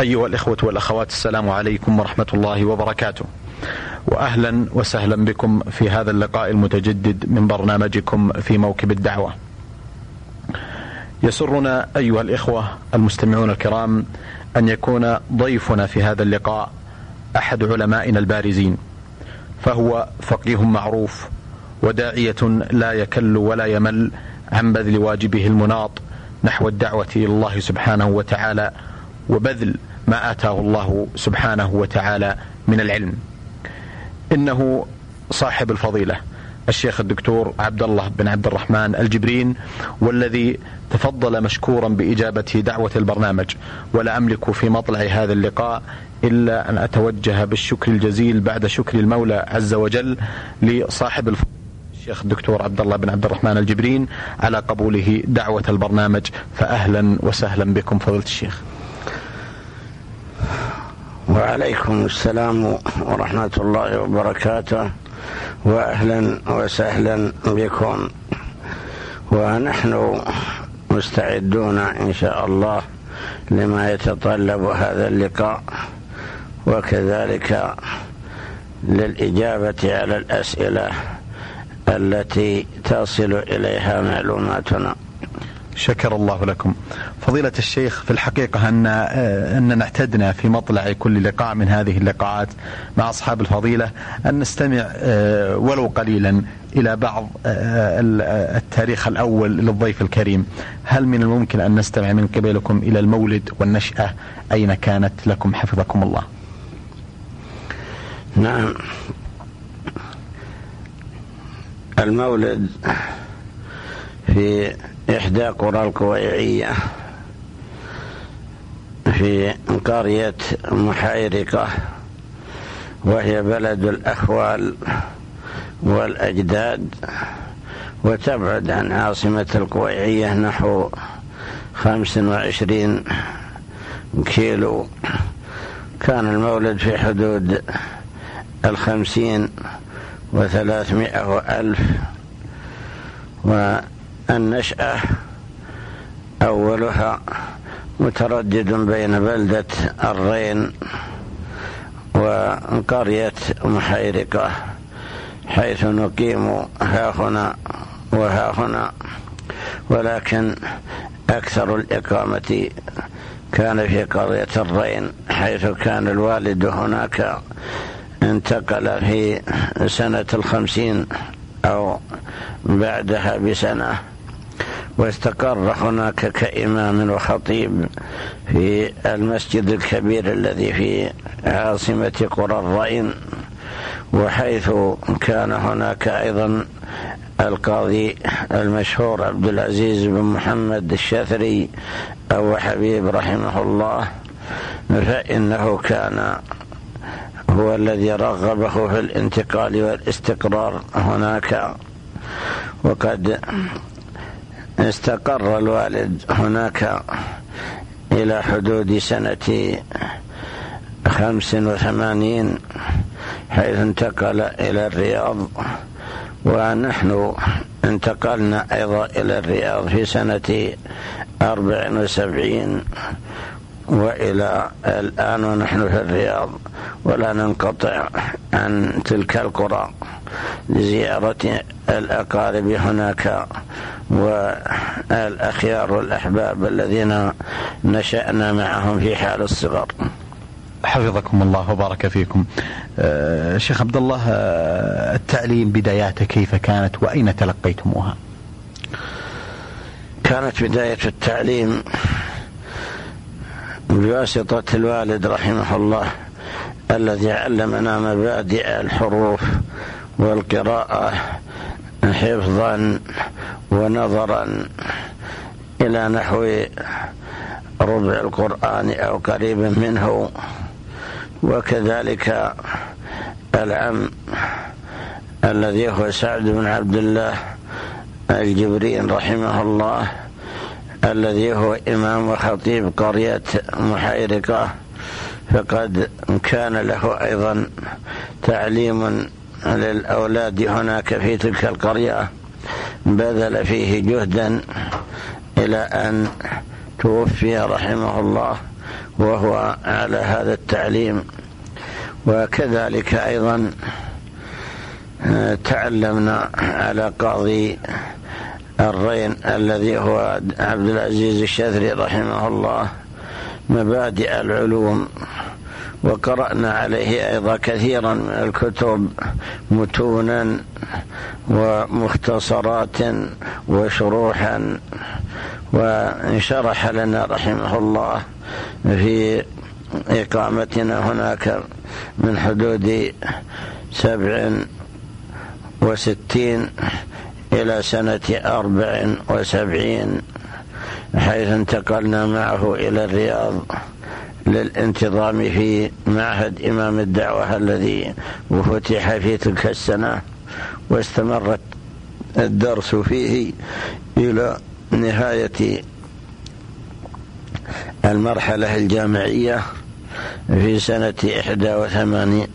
أيها الإخوة والأخوات السلام عليكم ورحمة الله وبركاته. وأهلا وسهلا بكم في هذا اللقاء المتجدد من برنامجكم في موكب الدعوة. يسرنا أيها الإخوة المستمعون الكرام أن يكون ضيفنا في هذا اللقاء أحد علمائنا البارزين. فهو فقيه معروف وداعية لا يكل ولا يمل عن بذل واجبه المناط نحو الدعوة إلى الله سبحانه وتعالى وبذل ما آتاه الله سبحانه وتعالى من العلم. إنه صاحب الفضيلة الشيخ الدكتور عبد الله بن عبد الرحمن الجبرين والذي تفضل مشكورا بإجابة دعوة البرنامج. ولا أملك في مطلع هذا اللقاء إلا أن أتوجه بالشكر الجزيل بعد شكر المولى عز وجل لصاحب الفضيلة الشيخ الدكتور عبد الله بن عبد الرحمن الجبرين على قبوله دعوة البرنامج. فأهلا وسهلا بكم فضيلة الشيخ. وعليكم السلام ورحمة الله وبركاته. وأهلا وسهلا بكم. ونحن مستعدون إن شاء الله لما يتطلب هذا اللقاء. وكذلك للإجابة على الأسئلة التي تصل إليها معلوماتنا. شكر الله لكم. فضيلة الشيخ في الحقيقة أن أننا اعتدنا في مطلع كل لقاء من هذه اللقاءات مع أصحاب الفضيلة. أن نستمع ولو قليلا إلى بعض التاريخ الأول للضيف الكريم. هل من الممكن أن نستمع من قبلكم إلى المولد والنشأة؟ أين كانت لكم؟ حفظكم الله. نعم. المولد في إحدى قرى الكويعية في قرية محيرقة وهي بلد الأخوال والأجداد وتبعد عن عاصمة الكويعية نحو خمس وعشرين كيلو. كان المولد في حدود الخمسين وثلاثمائة وألف والنشأة أولها متردد بين بلدة الرين وقرية محيرقة حيث نقيم ها هنا وها هنا ولكن أكثر الإقامة كان في قرية الرين حيث كان الوالد هناك انتقل في سنة الخمسين أو بعدها بسنة. واستقر هناك كإمام وخطيب في المسجد الكبير الذي في عاصمة قرى الرين وحيث كان هناك أيضا القاضي المشهور عبد العزيز بن محمد الشاثري أو حبيب رحمه الله فإنه كان هو الذي رغبه في الانتقال والاستقرار هناك. وقد استقر الوالد هناك إلى حدود سنة خمس وثمانين حيث انتقل إلى الرياض ونحن انتقلنا أيضا إلى الرياض في سنة أربع وسبعين وإلى الآن ونحن في الرياض. ولا ننقطع عن تلك القرى لزيارة الأقارب هناك. والأخيار والأحباب الذين نشأنا معهم في حال الصغر. حفظكم الله وبارك فيكم. آه شيخ عبد الله آه التعليم بداياته كيف كانت وأين تلقيتموها؟ كانت بداية التعليم بواسطة الوالد رحمه الله الذي علمنا مبادئ الحروف والقراءة حفظا ونظرا إلى نحو ربع القرآن أو قريب منه وكذلك العم الذي هو سعد بن عبد الله الجبرين رحمه الله الذي هو إمام وخطيب قرية محيرقة فقد كان له أيضا تعليم للأولاد هناك في تلك القرية؟ بذل فيه جهدا إلى أن توفي رحمه الله وهو على هذا التعليم. وكذلك أيضا تعلمنا على قاضي الرين الذي هو عبد العزيز الشذري رحمه الله مبادئ العلوم. وقرأنا عليه أيضا كثيرا من الكتب متونا ومختصرات وشروحا وانشرح لنا رحمه الله في إقامتنا هناك من حدود سبع وستين إلى سنة أربع وسبعين حيث انتقلنا معه إلى الرياض. للانتظام في معهد إمام الدعوة الذي فتح في تلك السنة واستمرت الدرس فيه إلى نهاية المرحلة الجامعية في سنة إحدى وثمانين.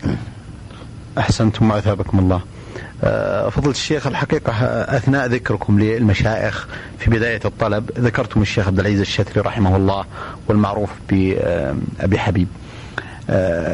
أحسنتم وأثابكم الله. فضلت الشيخ الحقيقة أثناء ذكركم للمشايخ في بداية الطلب ذكرتم الشيخ عبد العزيز الشتري رحمه الله والمعروف بأبي حبيب. آه،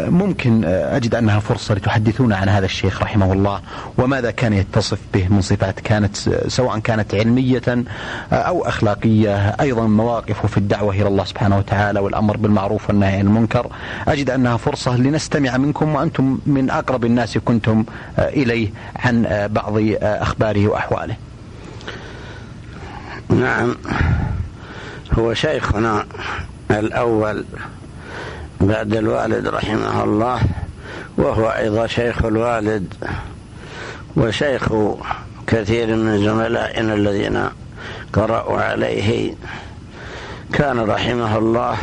ممكن آه، أجد أنها فرصة لتحدثونا عن هذا الشيخ رحمه الله وماذا كان يتصف به من صفات كانت سواء كانت علمية آه، أو أخلاقية. أيضا مواقفه في الدعوة إلى الله سبحانه وتعالى والأمر بالمعروف والنهي عن المنكر. أجد أنها فرصة لنستمع منكم وأنتم من أقرب الناس كنتم إليه عن بعض أخباره وأحواله. نعم. هو شيخنا الأول بعد الوالد رحمه الله وهو أيضا شيخ الوالد وشيخ كثير من زملائنا الذين قرأوا عليه. كان رحمه الله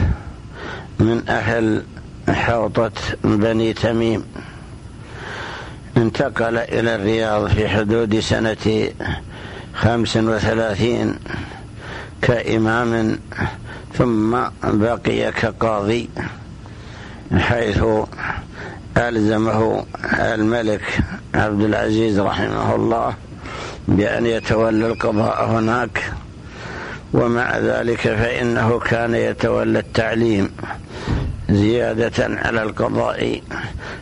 من أهل حوطة بني تميم. انتقل إلى الرياض في حدود سنة خمس وثلاثين كإمام ثم بقي كقاضي. حيث ألزمه الملك عبد العزيز رحمه الله بأن يتولى القضاء هناك ومع ذلك فإنه كان يتولى التعليم زيادة على القضاء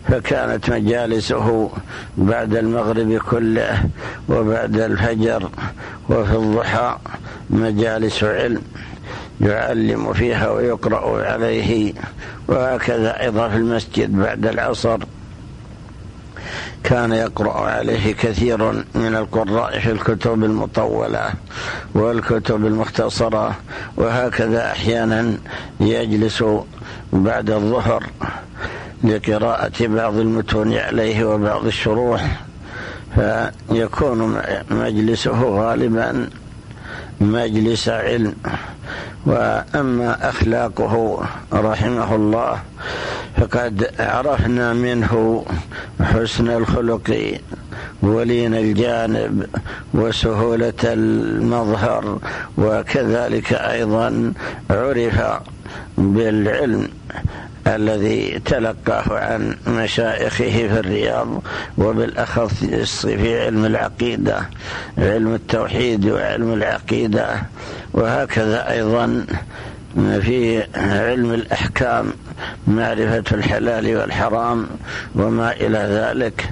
فكانت مجالسه بعد المغرب كله وبعد الفجر وفي الضحى مجالس علم. يعلم فيها ويقرأ عليه وهكذا أيضا في المسجد بعد العصر. كان يقرأ عليه كثير من القراء في الكتب المطولة والكتب المختصرة وهكذا أحيانا يجلس بعد الظهر لقراءة بعض المتون عليه وبعض الشروح فيكون مجلسه غالبا مجلس علم. وأما أخلاقه رحمه الله فقد عرفنا منه حسن الخلق ولين الجانب وسهولة المظهر وكذلك أيضا عرف بالعلم الذي تلقاه عن مشايخه في الرياض وبالأخص في علم العقيدة علم التوحيد وعلم العقيدة. وهكذا أيضا في علم الأحكام معرفة الحلال والحرام وما إلى ذلك.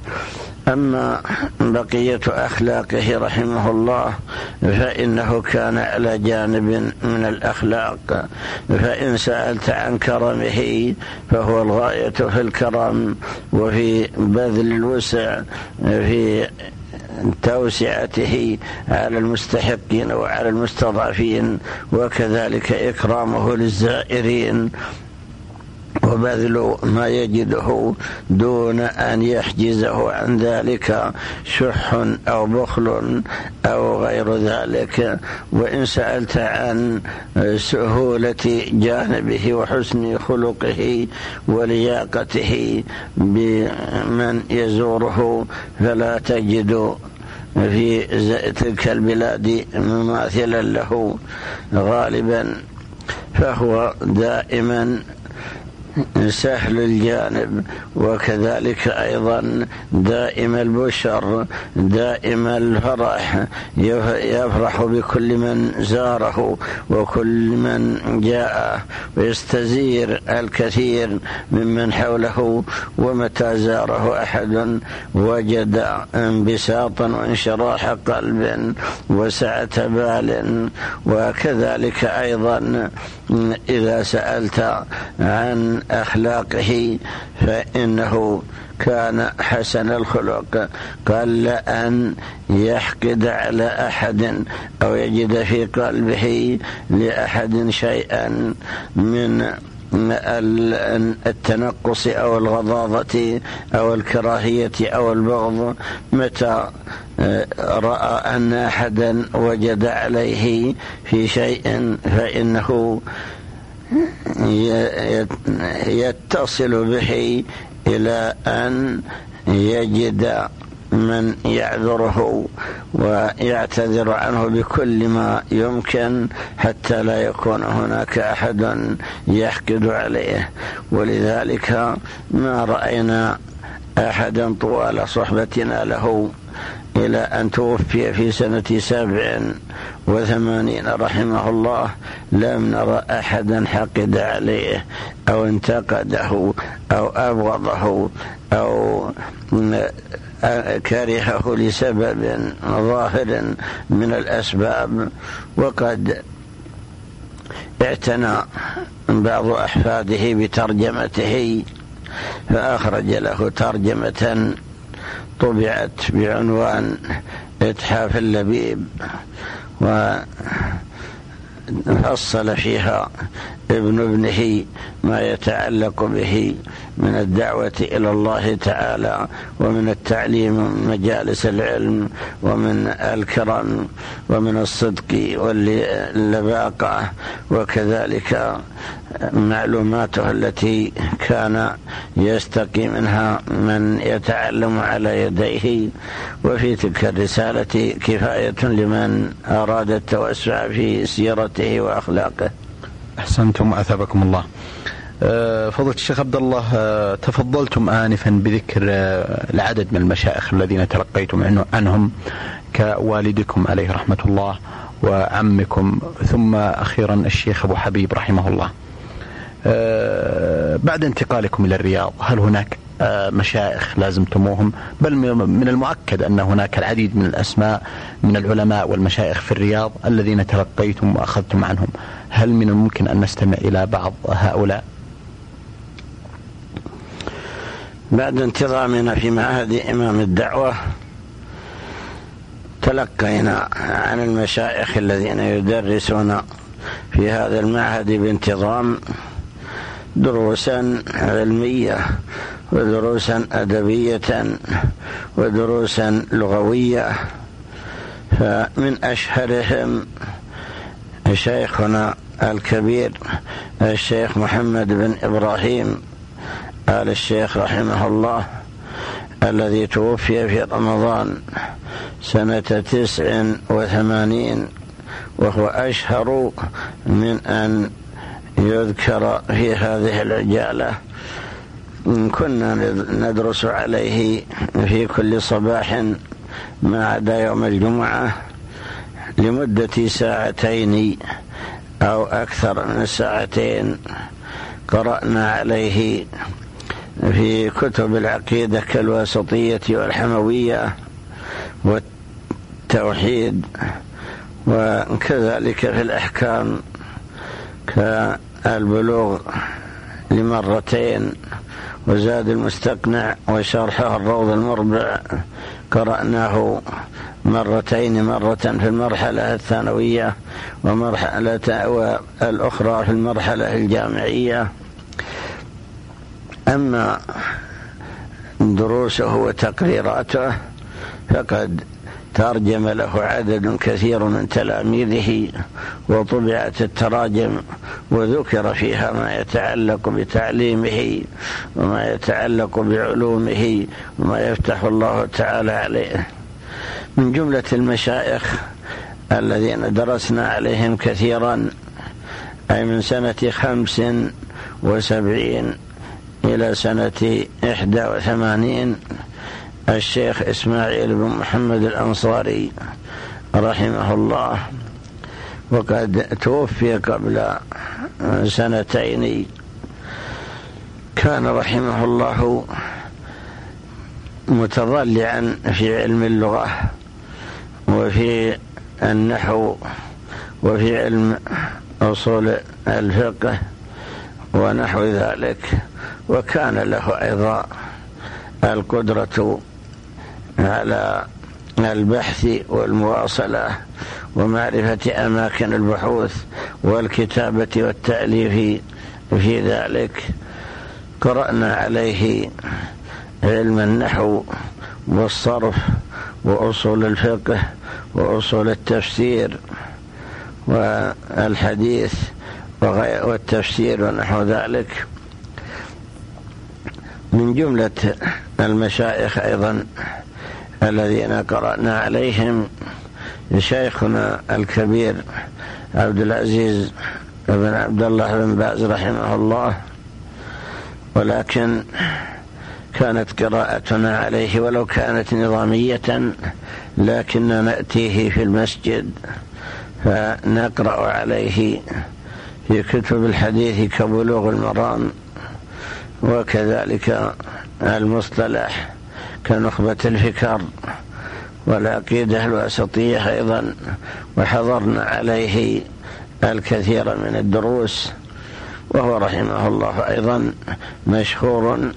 أما بقية أخلاقه رحمه الله فإنه كان على جانب من الأخلاق. فإن سألت عن كرمه فهو الغاية في الكرم وفي بذل الوسع في توسعته على المستحقين وعلى المستضعفين وكذلك إكرامه للزائرين. وبذل ما يجده دون أن يحجزه عن ذلك شح أو بخل أو غير ذلك. وإن سألت عن سهولة جانبه وحسن خلقه ولياقته بمن يزوره فلا تجد في تلك البلاد مماثلا له غالبا فهو دائما سهل الجانب وكذلك أيضا دائم البشر دائم الفرح يفرح بكل من زاره وكل من جاء ويستزير الكثير ممن حوله ومتى زاره أحد وجد انبساطا وانشراح قلب وسعة بال وكذلك أيضا إذا سألت عن اخلاقه فإنه كان حسن الخلق. قل ان يحقد على أحد أو يجد في قلبه لأحد شيئا من التنقص أو الغضاضة أو الكراهية أو البغض. متى رأى أن احدا وجد عليه في شيء فإنه يتصل به إلى أن يجد من يعذره ويعتذر عنه بكل ما يمكن حتى لا يكون هناك أحد يحقد عليه. ولذلك ما رأينا أحدا طوال صحبتنا له. إلى أن توفي في سنة سبع وثمانين رحمه الله لم نرى أحدا حقد عليه أو انتقده أو أبغضه أو كرهه لسبب ظاهر من الأسباب. وقد اعتنى بعض أحفاده بترجمته فأخرج له ترجمة طبعت بعنوان إتحاف اللبيب وفصل فيها ابن ابنه ما يتعلق به من الدعوة إلى الله تعالى ومن التعليم مجالس العلم ومن الكرم ومن الصدق واللباقة وكذلك معلوماته التي كان يستقي منها من يتعلم على يديه. وفي تلك الرسالة كفاية لمن أراد التوسع في سيرته وأخلاقه. أحسنتم أثابكم الله. آه، فضلة الشيخ عبد الله آه، تفضلتم آنفا بذكر آه، العدد من المشايخ الذين تلقيتم عنهم كوالدكم عليه رحمة الله وعمكم. ثم أخيرا الشيخ أبو حبيب رحمه الله. بعد انتقالكم إلى الرياض هل هناك مشايخ لازمتموهم بل من المؤكد أن هناك العديد من الأسماء من العلماء والمشايخ في الرياض الذين تلقيتم وأخذتم عنهم. هل من الممكن أن نستمع إلى بعض هؤلاء؟ بعد انتظامنا في معهد إمام الدعوة تلقينا عن المشايخ الذين يدرسون في هذا المعهد بانتظام دروسا علمية. ودروسا أدبية ودروسا لغوية. فمن أشهرهم شيخنا الكبير الشيخ محمد بن إبراهيم آل الشيخ رحمه الله الذي توفي في رمضان سنة تسع وثمانين وهو أشهر من أن يذكر في هذه العجالة. كنا ندرس عليه في كل صباح ما عدا يوم الجمعة لمدة ساعتين أو أكثر من ساعتين قرأنا عليه في كتب العقيدة كالواسطية والحموية والتوحيد وكذلك في الأحكام كالبلوغ لمرتين وزاد المستقنع وشرحه الروض المربع. قرأناه مرتين مرة في المرحلة الثانوية ومرحلة والأخرى في المرحلة الجامعية. أما دروسه وتقريراته فقد ترجم له عدد كثير من تلاميذه وطبعت التراجم وذكر فيها ما يتعلق بتعليمه وما يتعلق بعلومه وما يفتح الله تعالى عليه. من جملة المشايخ الذين درسنا عليهم كثيرا أي من سنة خمس وسبعين إلى سنة إحدى وثمانين الشيخ إسماعيل بن محمد الأنصاري رحمه الله. وقد توفي قبل سنتين. كان رحمه الله متضلعا في علم اللغة وفي النحو وفي علم أصول الفقه ونحو ذلك. وكان له أيضا القدرة على البحث والمواصلة ومعرفة أماكن البحوث والكتابة والتأليف في ذلك. قرأنا عليه علم النحو والصرف وأصول الفقه وأصول التفسير والحديث والتفسير ونحو ذلك. من جملة المشايخ أيضا الذين قرأنا عليهم شيخنا الكبير عبد العزيز بن عبد الله بن باز رحمه الله ولكن كانت قراءتنا عليه ولو كانت نظامية لكننا نأتيه في المسجد فنقرأ عليه في كتب الحديث كبلوغ المرام وكذلك المصطلح كنخبة الفكر والعقيدة الواسطية أيضا وحضرنا عليه الكثير من الدروس وهو رحمه الله أيضا مشهور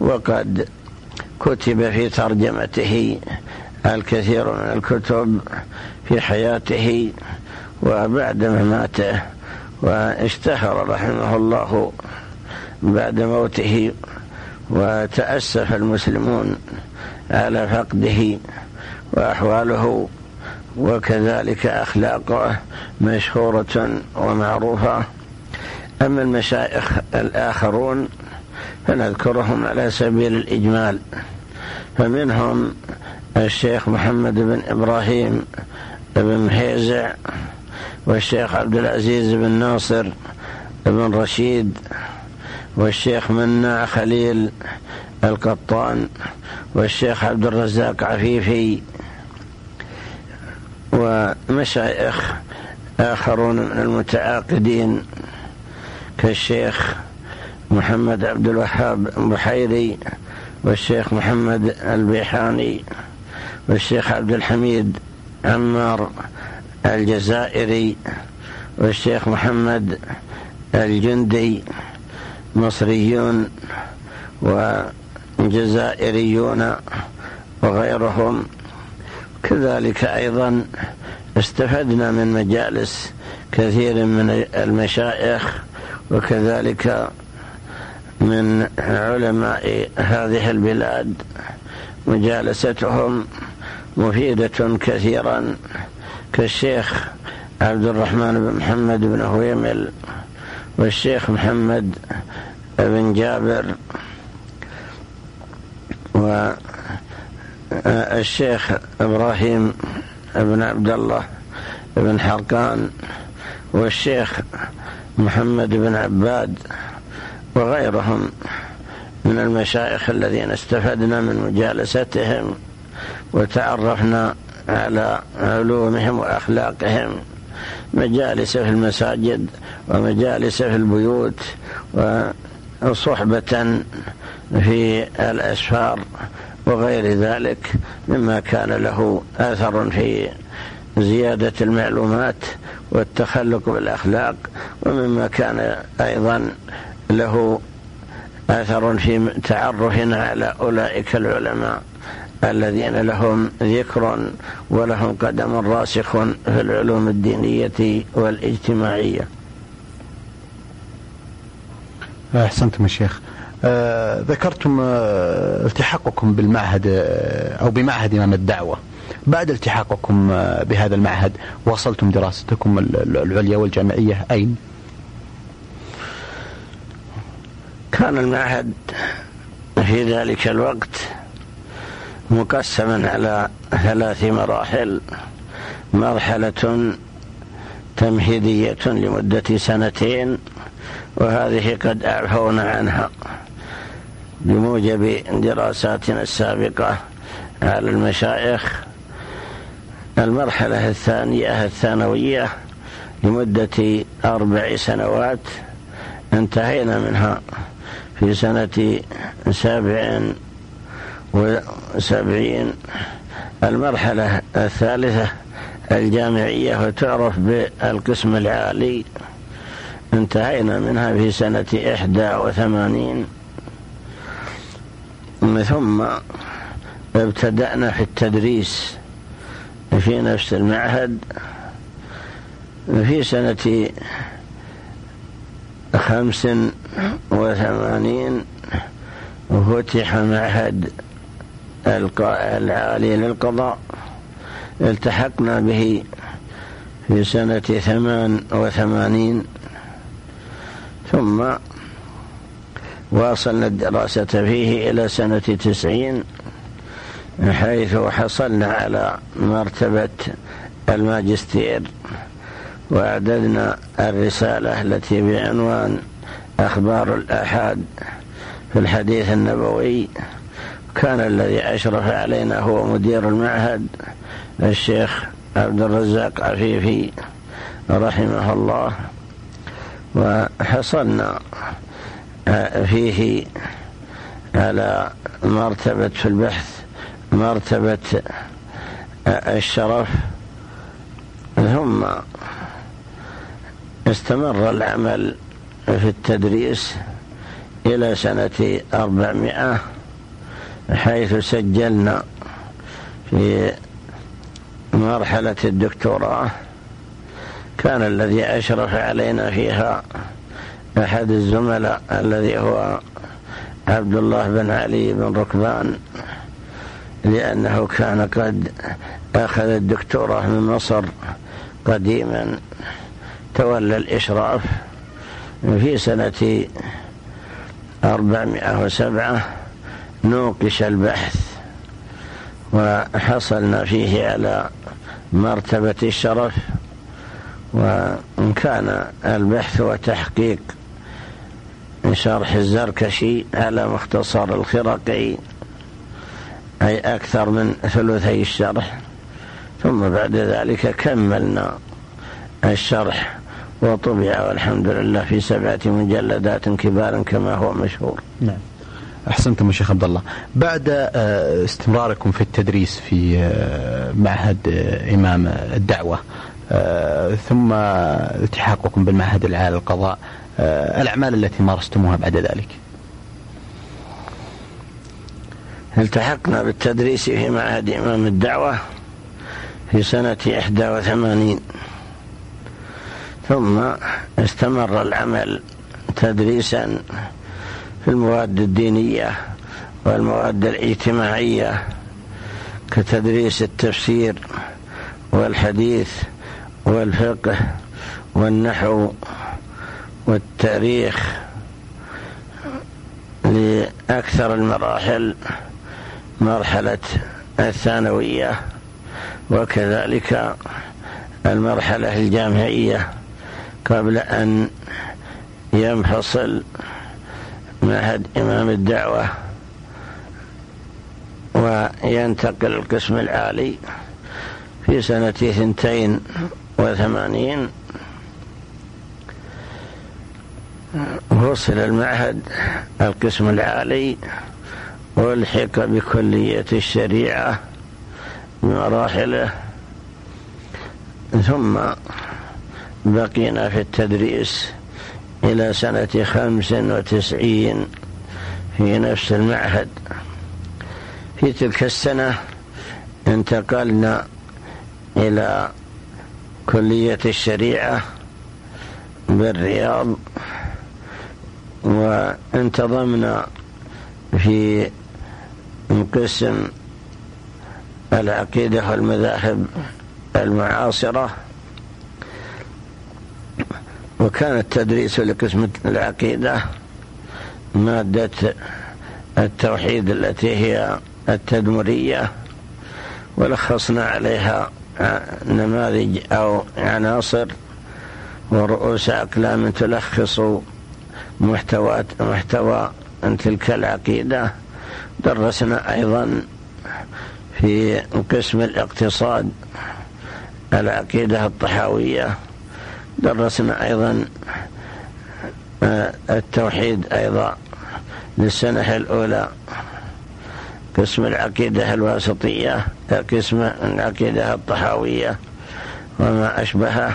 وقد كتب في ترجمته الكثير من الكتب في حياته وبعد مماته واشتهر رحمه الله بعد موته. وتأسف المسلمون على فقده وأحواله وكذلك أخلاقه مشهورة ومعروفة. أما المشايخ الآخرون فنذكرهم على سبيل الإجمال فمنهم الشيخ محمد بن إبراهيم بن محيزع والشيخ عبد العزيز بن ناصر بن رشيد والشيخ مناع خليل القطان والشيخ عبد الرزاق عفيفي ومشايخ آخرون من المتعاقدين كالشيخ محمد عبد الوهاب بحيري والشيخ محمد البيحاني والشيخ عبد الحميد عمار الجزائري والشيخ محمد الجندي مصريون وجزائريون وغيرهم. كذلك أيضا استفدنا من مجالس كثير من المشايخ وكذلك من علماء هذه البلاد. مجالستهم مفيدة كثيرا. كالشيخ عبد الرحمن بن محمد بن هويمل والشيخ محمد بن جابر والشيخ إبراهيم بن عبد الله بن حرقان والشيخ محمد بن عباد وغيرهم من المشايخ الذين استفدنا من مجالستهم وتعرفنا على علومهم وأخلاقهم. مجالس في المساجد ومجالس في البيوت وصحبة في الأسفار وغير ذلك مما كان له أثر في زيادة المعلومات والتخلق بالأخلاق ومما كان أيضا له أثر في تعرفنا على أولئك العلماء. الذين لهم ذكر ولهم قدم راسخ في العلوم الدينية والاجتماعية. أحسنتم الشيخ آه ذكرتم آه التحاقكم بالمعهد آه أو بمعهد إمام الدعوة. بعد التحاقكم آه بهذا المعهد واصلتم دراستكم العليا والجامعية أين؟ كان المعهد في ذلك الوقت مقسما على ثلاث مراحل. مرحلة تمهيدية لمدة سنتين وهذه قد أعفونا عنها بموجب دراساتنا السابقة على المشايخ. المرحلة الثانية الثانوية لمدة أربع سنوات. انتهينا منها في سنة سبع وسبعين المرحلة الثالثة الجامعية وتعرف بالقسم العالي. انتهينا منها في سنة إحدى وثمانين. ثم ابتدأنا في التدريس في نفس المعهد. في سنة خمس وثمانين فتح معهد العالي للقضاء. التحقنا به في سنة ثمان وثمانين. ثم واصلنا الدراسة فيه إلى سنة تسعين حيث حصلنا على مرتبة الماجستير. وأعددنا الرسالة التي بعنوان أخبار الآحاد في الحديث النبوي. كان الذي أشرف علينا هو مدير المعهد الشيخ عبد الرزاق عفيفي رحمه الله. وحصلنا فيه على مرتبة في البحث مرتبة الشرف. ثم استمر العمل في التدريس إلى سنة أربعمائة. حيث سجلنا في مرحلة الدكتوراه. كان الذي أشرف علينا فيها أحد الزملاء الذي هو عبد الله بن علي بن ركبان لأنه كان قد أخذ الدكتوراه من مصر قديما. تولى الإشراف في سنة أربعمائة وسبعة. نوقش البحث وحصلنا فيه على مرتبة الشرف وإن كان البحث وتحقيق شرح الزركشي على مختصر الخرقي أي أكثر من ثلثي الشرح. ثم بعد ذلك كملنا الشرح وطبع والحمد لله في سبعة مجلدات كبار كما هو مشهور. نعم. احسنتم شيخ عبد الله. بعد آه، استمراركم في التدريس في آه، معهد آه، إمام الدعوة ثم التحاقكم بالمعهد العالي للقضاء الأعمال التي مارستموها بعد ذلك. التحقنا بالتدريس في معهد إمام الدعوة في إحدى وثمانين. ثم استمر العمل تدريسا في المواد الدينية والمواد الاجتماعية كتدريس التفسير والحديث والفقه والنحو والتاريخ لأكثر المراحل مرحلة الثانوية وكذلك المرحلة الجامعية قبل أن ينفصل معهد إمام الدعوة وينتقل القسم العالي في سنة ثنتين وثمانين. وصل المعهد القسم العالي وألحق بكلية الشريعة بمراحله. ثم بقينا في التدريس إلى سنة خمس وتسعين في نفس المعهد. في تلك السنة انتقلنا إلى كلية الشريعة بالرياض وانتظمنا في قسم العقيدة والمذاهب المعاصرة. وكان التدريس لقسم العقيدة مادة التوحيد التي هي التدمرية ولخصنا عليها نماذج أو عناصر ورؤوس أقلام تلخص محتوى محتوى تلك العقيدة. درسنا أيضا في قسم الاقتصاد العقيدة الطحاوية. درسنا أيضا آه، التوحيد أيضا للسنة الأولى. قسم العقيدة الواسطية قسم العقيدة الطحاوية وما أشبهه.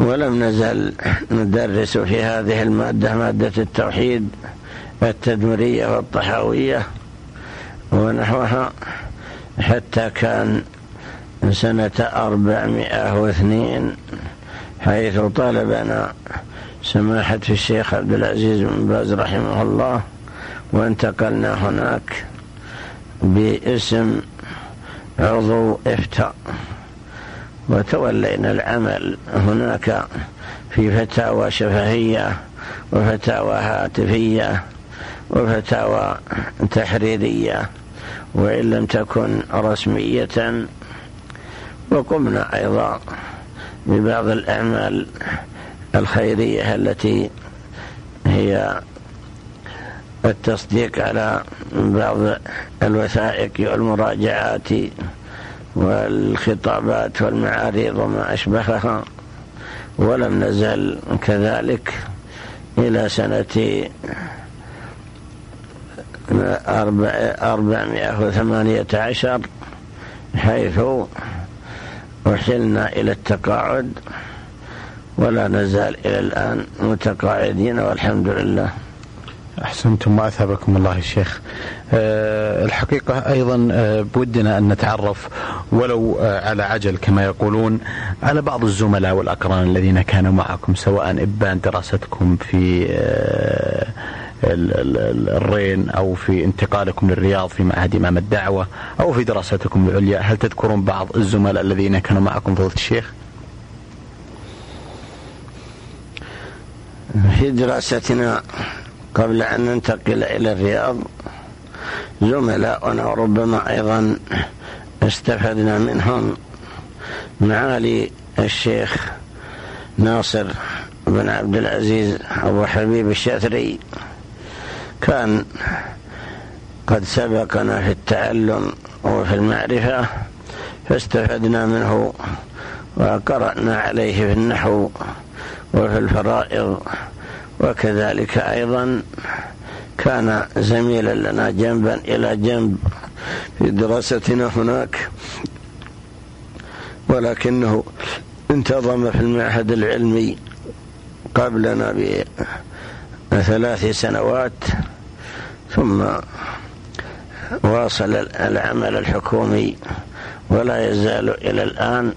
ولم نزل ندرس في هذه المادة مادة التوحيد التدمرية والطحاوية ونحوها حتى كان سنة أربعمائة واثنين حيث طالبنا سماحة الشيخ عبد العزيز بن باز رحمه الله وانتقلنا هناك باسم عضو إفتاء. وتولينا العمل هناك في فتاوى شفهية وفتاوى هاتفية وفتاوى تحريرية وإن لم تكن رسمية وقمنا أيضا ببعض الأعمال الخيرية التي هي التصديق على بعض الوثائق والمراجعات والخطابات والمعاريض وما أشبهها ولم نزل كذلك إلى سنة أربعمائة وثمانية عشر حيث أحلنا إلى التقاعد ولا نزال إلى الآن متقاعدين والحمد لله. أحسنتم وأثابكم الله الشيخ أه الحقيقة أيضا أه بودنا أن نتعرف ولو أه على عجل كما يقولون على بعض الزملاء والأقران الذين كانوا معكم سواء إبان دراستكم في أه الرين أو في انتقالكم للرياض في معهد إمام الدعوة أو في دراستكم العليا هل تذكرون بعض الزملاء الذين كانوا معكم فضيلة الشيخ؟ في دراستنا قبل أن ننتقل إلى الرياض زملاؤنا وربما أيضا استفدنا منهم معالي الشيخ ناصر بن عبد العزيز أبو حبيب الشاثري كان قد سبقنا في التعلم وفي المعرفة فاستفدنا منه وقرأنا عليه في النحو وفي الفرائض. وكذلك أيضا كان زميلا لنا جنبا إلى جنب في دراستنا هناك. ولكنه انتظم في المعهد العلمي قبلنا بثلاث سنوات ثم واصل العمل الحكومي ولا يزال إلى الآن.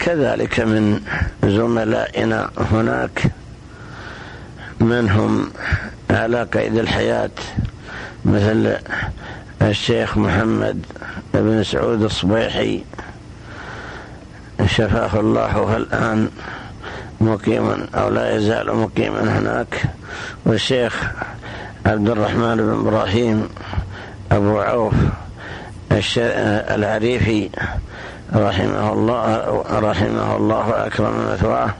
كذلك من زملائنا هناك من هم على قيد الحياة مثل الشيخ محمد بن سعود الصبيحي. شفاه الله الآن. مقيما أو لا يزال مقيما هناك. والشيخ عبد الرحمن بن إبراهيم أبو عوف العريفي رحمه الله رحمه الله أكرم مثواه.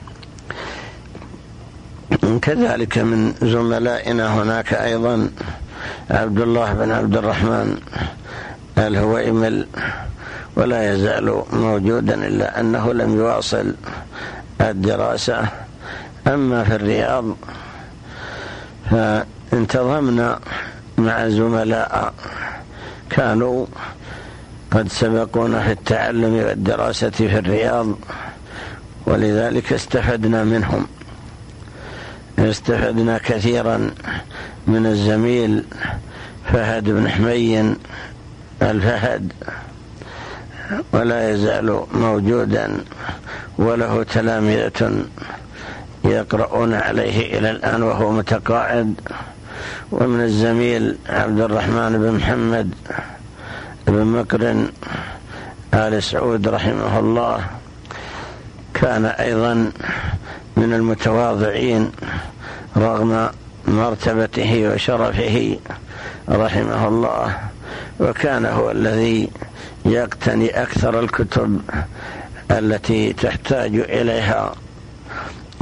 كذلك من زملائنا هناك أيضا عبد الله بن عبد الرحمن الهويمل ولا يزال موجودا إلا أنه لم يواصل الدراسة. أما في الرياض فانتظمنا مع زملاء كانوا قد سبقونا في التعلم والدراسة في الرياض ولذلك استفدنا منهم. استفدنا كثيرا من الزميل فهد بن حمين الفهد ولا يزال موجودا. وله تلامذة يقرؤون عليه إلى الآن وهو متقاعد. ومن الزميل عبد الرحمن بن محمد بن مكر آل سعود رحمه الله. كان أيضا من المتواضعين رغم مرتبته وشرفه رحمه الله. وكان هو الذي يقتني أكثر الكتب التي تحتاج إليها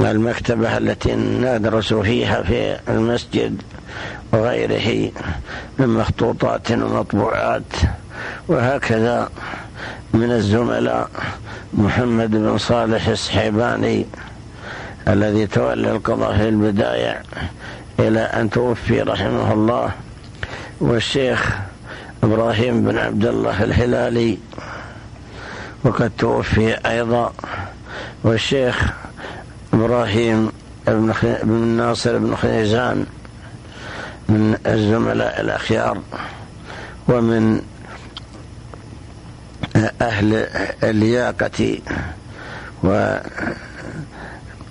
المكتبة التي ندرس فيها في المسجد وغيره من مخطوطات ومطبوعات وهكذا من الزملاء محمد بن صالح السحيباني الذي تولى القضاء في البداية إلى أن توفي رحمه الله والشيخ إبراهيم بن عبد الله الهلالي وقد توفي أيضا والشيخ إبراهيم بن, بن ناصر بن خيزان من الزملاء الأخيار ومن أهل اللياقة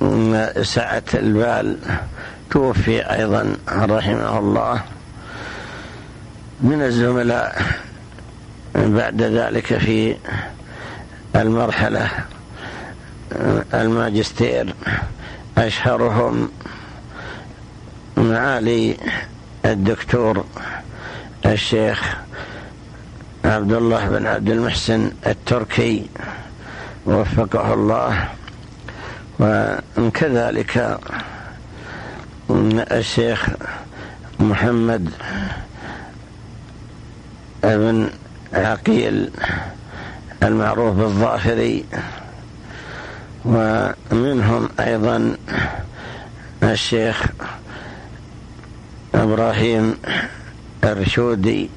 وسعة البال توفي أيضا رحمه الله من الزملاء بعد ذلك في المرحلة الماجستير أشهرهم معالي الدكتور الشيخ عبد الله بن عبد المحسن التركي وفقه الله. وكذلك الشيخ محمد بن عقيل المعروف بالظافري ومنهم أيضا الشيخ إبراهيم الرشودي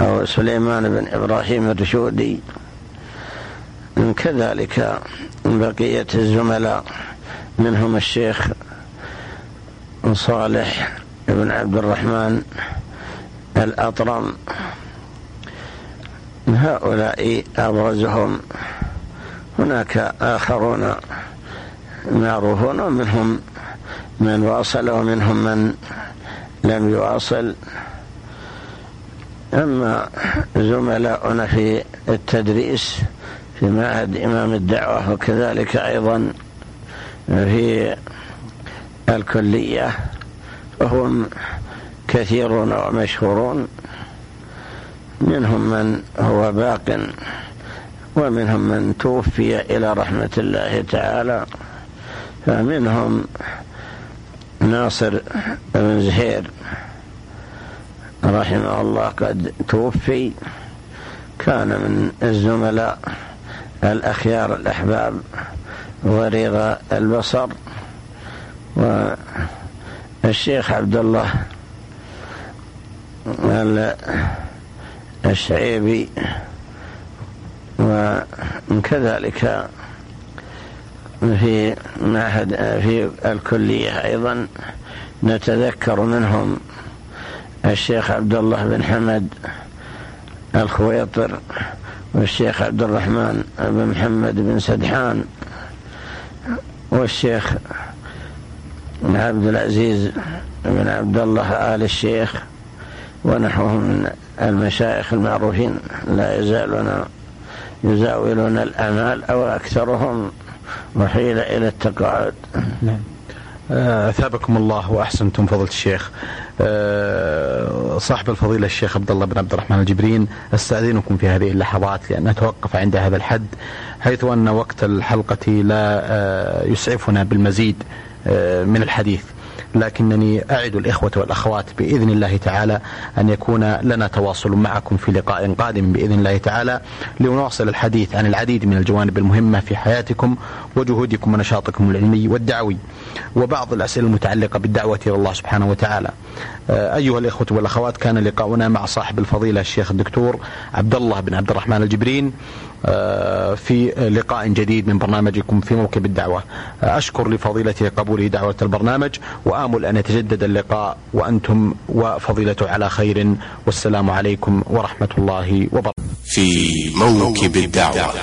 أو سليمان بن إبراهيم الرشودي. كذلك بقية الزملاء منهم الشيخ صالح بن عبد الرحمن الأطرم. هؤلاء أبرزهم هناك آخرون معروفون ومنهم من واصل ومنهم من لم يواصل. أما زملاؤنا في التدريس في معهد إمام الدعوة وكذلك أيضا في الكلية وهم كثيرون ومشهورون. منهم من هو باق ومنهم من توفي إلى رحمة الله تعالى فمنهم ناصر بن زهير رحمه الله قد توفي كان من الزملاء الأخيار الأحباب وريغ البصر والشيخ عبد الله الشعيبي وكذلك في معهد في الكلية أيضا نتذكر منهم الشيخ عبد الله بن حمد الخويطر والشيخ عبد الرحمن بن محمد بن سدحان والشيخ عبد العزيز بن عبد الله آل الشيخ ونحوهم من المشايخ المعروفين لا يزالون يزاولون الأمال أو أكثرهم وحيل إلى التقاعد نعم أثابكم الله وأحسنتم فضيلة الشيخ. أه صاحب الفضيلة الشيخ عبد الله بن عبد الرحمن الجبرين أستأذنكم في هذه اللحظات لأن نتوقف عند هذا الحد حيث أن وقت الحلقة لا أه يسعفنا بالمزيد أه من الحديث. لكنني أعد الإخوة والأخوات بإذن الله تعالى أن يكون لنا تواصل معكم في لقاء قادم بإذن الله تعالى لنواصل الحديث عن العديد من الجوانب المهمة في حياتكم وجهودكم ونشاطكم العلمي والدعوي وبعض الأسئلة المتعلقة بالدعوة إلى الله سبحانه وتعالى. أيها الإخوة والأخوات كان لقاؤنا مع صاحب الفضيلة الشيخ الدكتور عبد الله بن عبد الرحمن الجبرين في لقاء جديد من برنامجكم في موكب الدعوة. أشكر لفضيلته قبوله دعوة البرنامج وآمل أن يتجدد اللقاء وأنتم وفضيلته على خير والسلام عليكم ورحمة الله وبركاته. في موكب الدعوة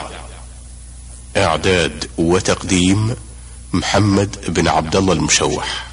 إعداد وتقديم محمد بن عبد الله المشوح.